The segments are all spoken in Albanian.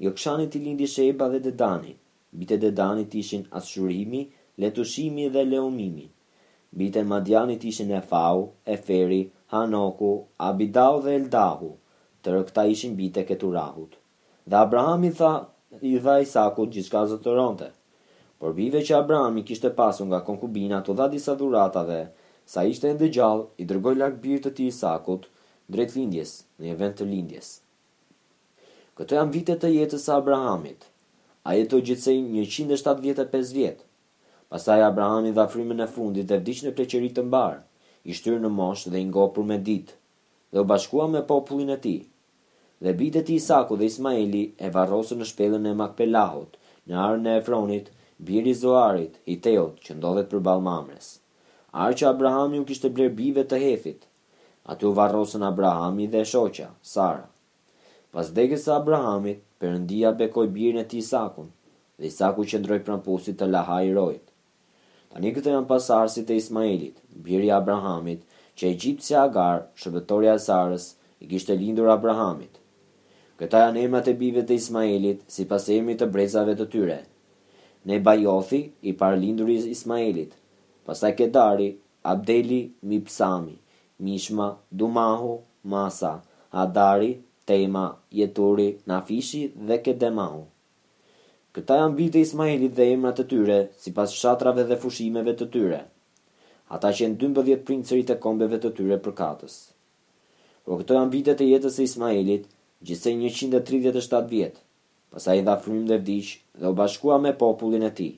Jokshanit i lindi Sheba dhe Dedani. Bijtë e Dedanit ishin Ashurimi, Letushimi dhe Leumimi. Bijtë e Madianit ishin Efau, Eferi, Hanoku, Abidau dhe Eldahu. Tërë këta ishin bijtë e Keturahut. Dhe Abrahami tha, i dha Isakut gjithçka zotëronte. Por bijve që Abrahami kishte pasur nga konkubinat u dha disa dhurata dhe, sa ishte ende gjallë, i dërgoi larg birit të tij Isakut, drejt lindjes, në një vend të lindjes. Këto janë vite të jetës së Abrahamit. Ai jetoi gjithsej njëqind e shtatëdhjetë e pesë vjet. Pastaj Abrahami dha frymën e fundit dhe vdiq në pleqëri të mbarë, i shtyrë në moshë dhe i ngopur me ditë, dhe u bashkua me popullin e tij. Dhe bijtë e tij Isaku dhe Ismaeli e varrosën në shpellën e Makpelahut, në arën e Efronit, biri i Zoarit, hiteut, që ndodhet përballë Mamres. Arë që Abrahami u kishte blerë bijve të Hethit. Aty u varrosën Abrahami dhe e shoqja, Sara. Pas vdekjes së Abrahamit, Perëndia bekoi birin e tij Isakun, dhe Isaku qëndroi pranë pusit të Lahai-Roit. Tani këta janë pasardhësit e Ismaelit, biri i Abrahamit, që egjiptësja Agar, shërbëtorja e Sarës, i kishte lindur Abrahamit. Këta janë emrat e bijve të Ismaelit sipas emrit të brezave të tyre, Nebajothi, i parëlinduri i Ismaelit, pastaj Kedari, Abdeli, Mipsami, Mishma, Dumahu, Masa, Adari, Tema, Jeturi, Nafishi dhe Kedemahu. Këta janë bijtë e Ismailit dhe emrat e tyre sipas fshatrave dhe fushimeve të tyre. Ata qenë dymbëdhjetë princërit e kombeve të tyre përkatës. Por këto janë vitet e jetës së Ismailit, gjithsej njëqind e tridhjetë e shtatë vjet, Pastaj ai dha frymë dhe vdiq dhe u bashkua me popullin e tij.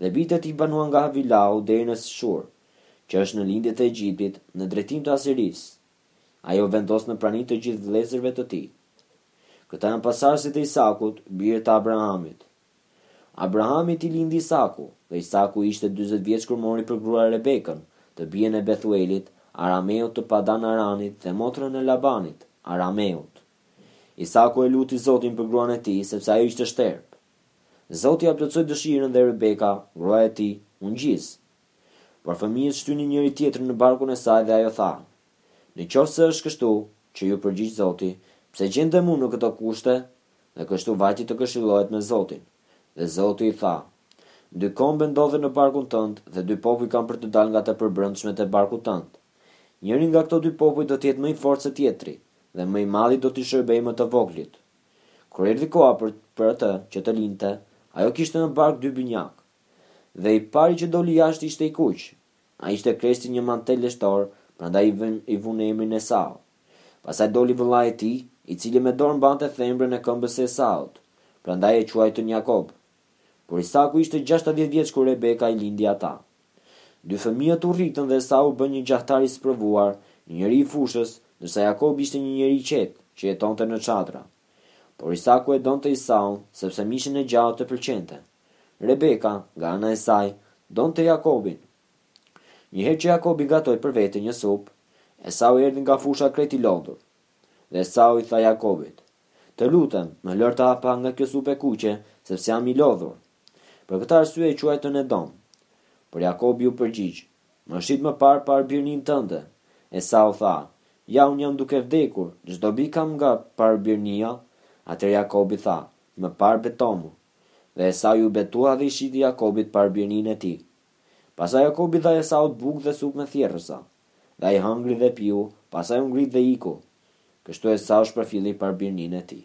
Dhe bijtë e tij banuan nga Havilahu deri në Shur, që është në lindje të Egjiptit, në drejtim të Asirisë. Ai u vendos në prani të të gjithë vëllezërve të tij. Këta janë pasardhësit e Isakut, bir të Abrahamit. Abrahamit i lindi Isaku, dhe Isaku ishte dyzet vjeç kur mori për grua Rebekën, të bijën e Bethuelit, arameut të Padan-Aranit dhe motrën e Labanit, arameut. Isaku e luti Zotin për gruan e tij, sepse ajo ishte shterpë. Zoti ia plotësoi dëshirën dhe Rebeka, gruaja e tij, u ngjiz. Por fëmijët shtynin njëri-tjetrin në barkun e saj dhe ajo tha, Në qoftë se është kështu, që iu përgjigj Zoti, pse gjendem unë në këto kushte? Dhe kështu vajti të këshillohet me Zotin. Dhe Zoti i tha, Dy kombe ndodhen në barkun tënd dhe dy popuj kanë për të dalë nga të përbrendshmet e barkut tënd. Njëri nga këto dy popuj do të jetë më i fortë se tjetri, dhe më i madhi do t'i shërbejë më të voglit. Kur erdhi koha për, për atë që të lindte, ajo kishte në bark dy binjakë. Dhe i pari që doli jashtë ishte i kuq. Ai ishte krejt si një mantel leshtor, prandaj i vunë emrin Esau. Pastaj doli vëllai i tij, i cili me dorë mbante thembrën e këmbës së Esaut, prandaj e quajtën Jakob. Por Isaku ishte gjashtëdhjetë vjeç kur Rebeka i lindi ata. Dy fëmijët u rritën dhe Esau u bë një gjahtar i sprovuar, një njeri i fushës, ndërsa Jakobi ishte një njeri i qetë, që jetonte në çadra. Por Isaku e donte Esaun, sepse mishin e gjahut e pëlqente. Rebeka, nga ana e saj, donte Jakobin. Njëherë që Jakobi gatoi për vete një supë, Esau erdhi nga fusha krejt i lodhur. Dhe Esau i tha Jakobit, Të lutem, më lër të ha pak nga kjo supë e kuqe, sepse jam i lodhur. Për këtë arsye e quajtën Edom. Por Jakobi iu përgjigj, Më shit më parë parëbirninë tënde. Esau tha, Ja unë jam duke vdekur, ç'dobi kam nga parëbirnia? Atëherë Jakobi tha, Më parë betomu. Dhe Esau iu betua dhe i shiti Jakobit parëbirninë e tij. Pastaj Jakobi i dha Esaut bukë dhe supë me thjerrëza. Dhe ai hëngri dhe piu, pastaj u ngrit dhe iku. Kështu Esau shpërfilli parëbirninë e tij.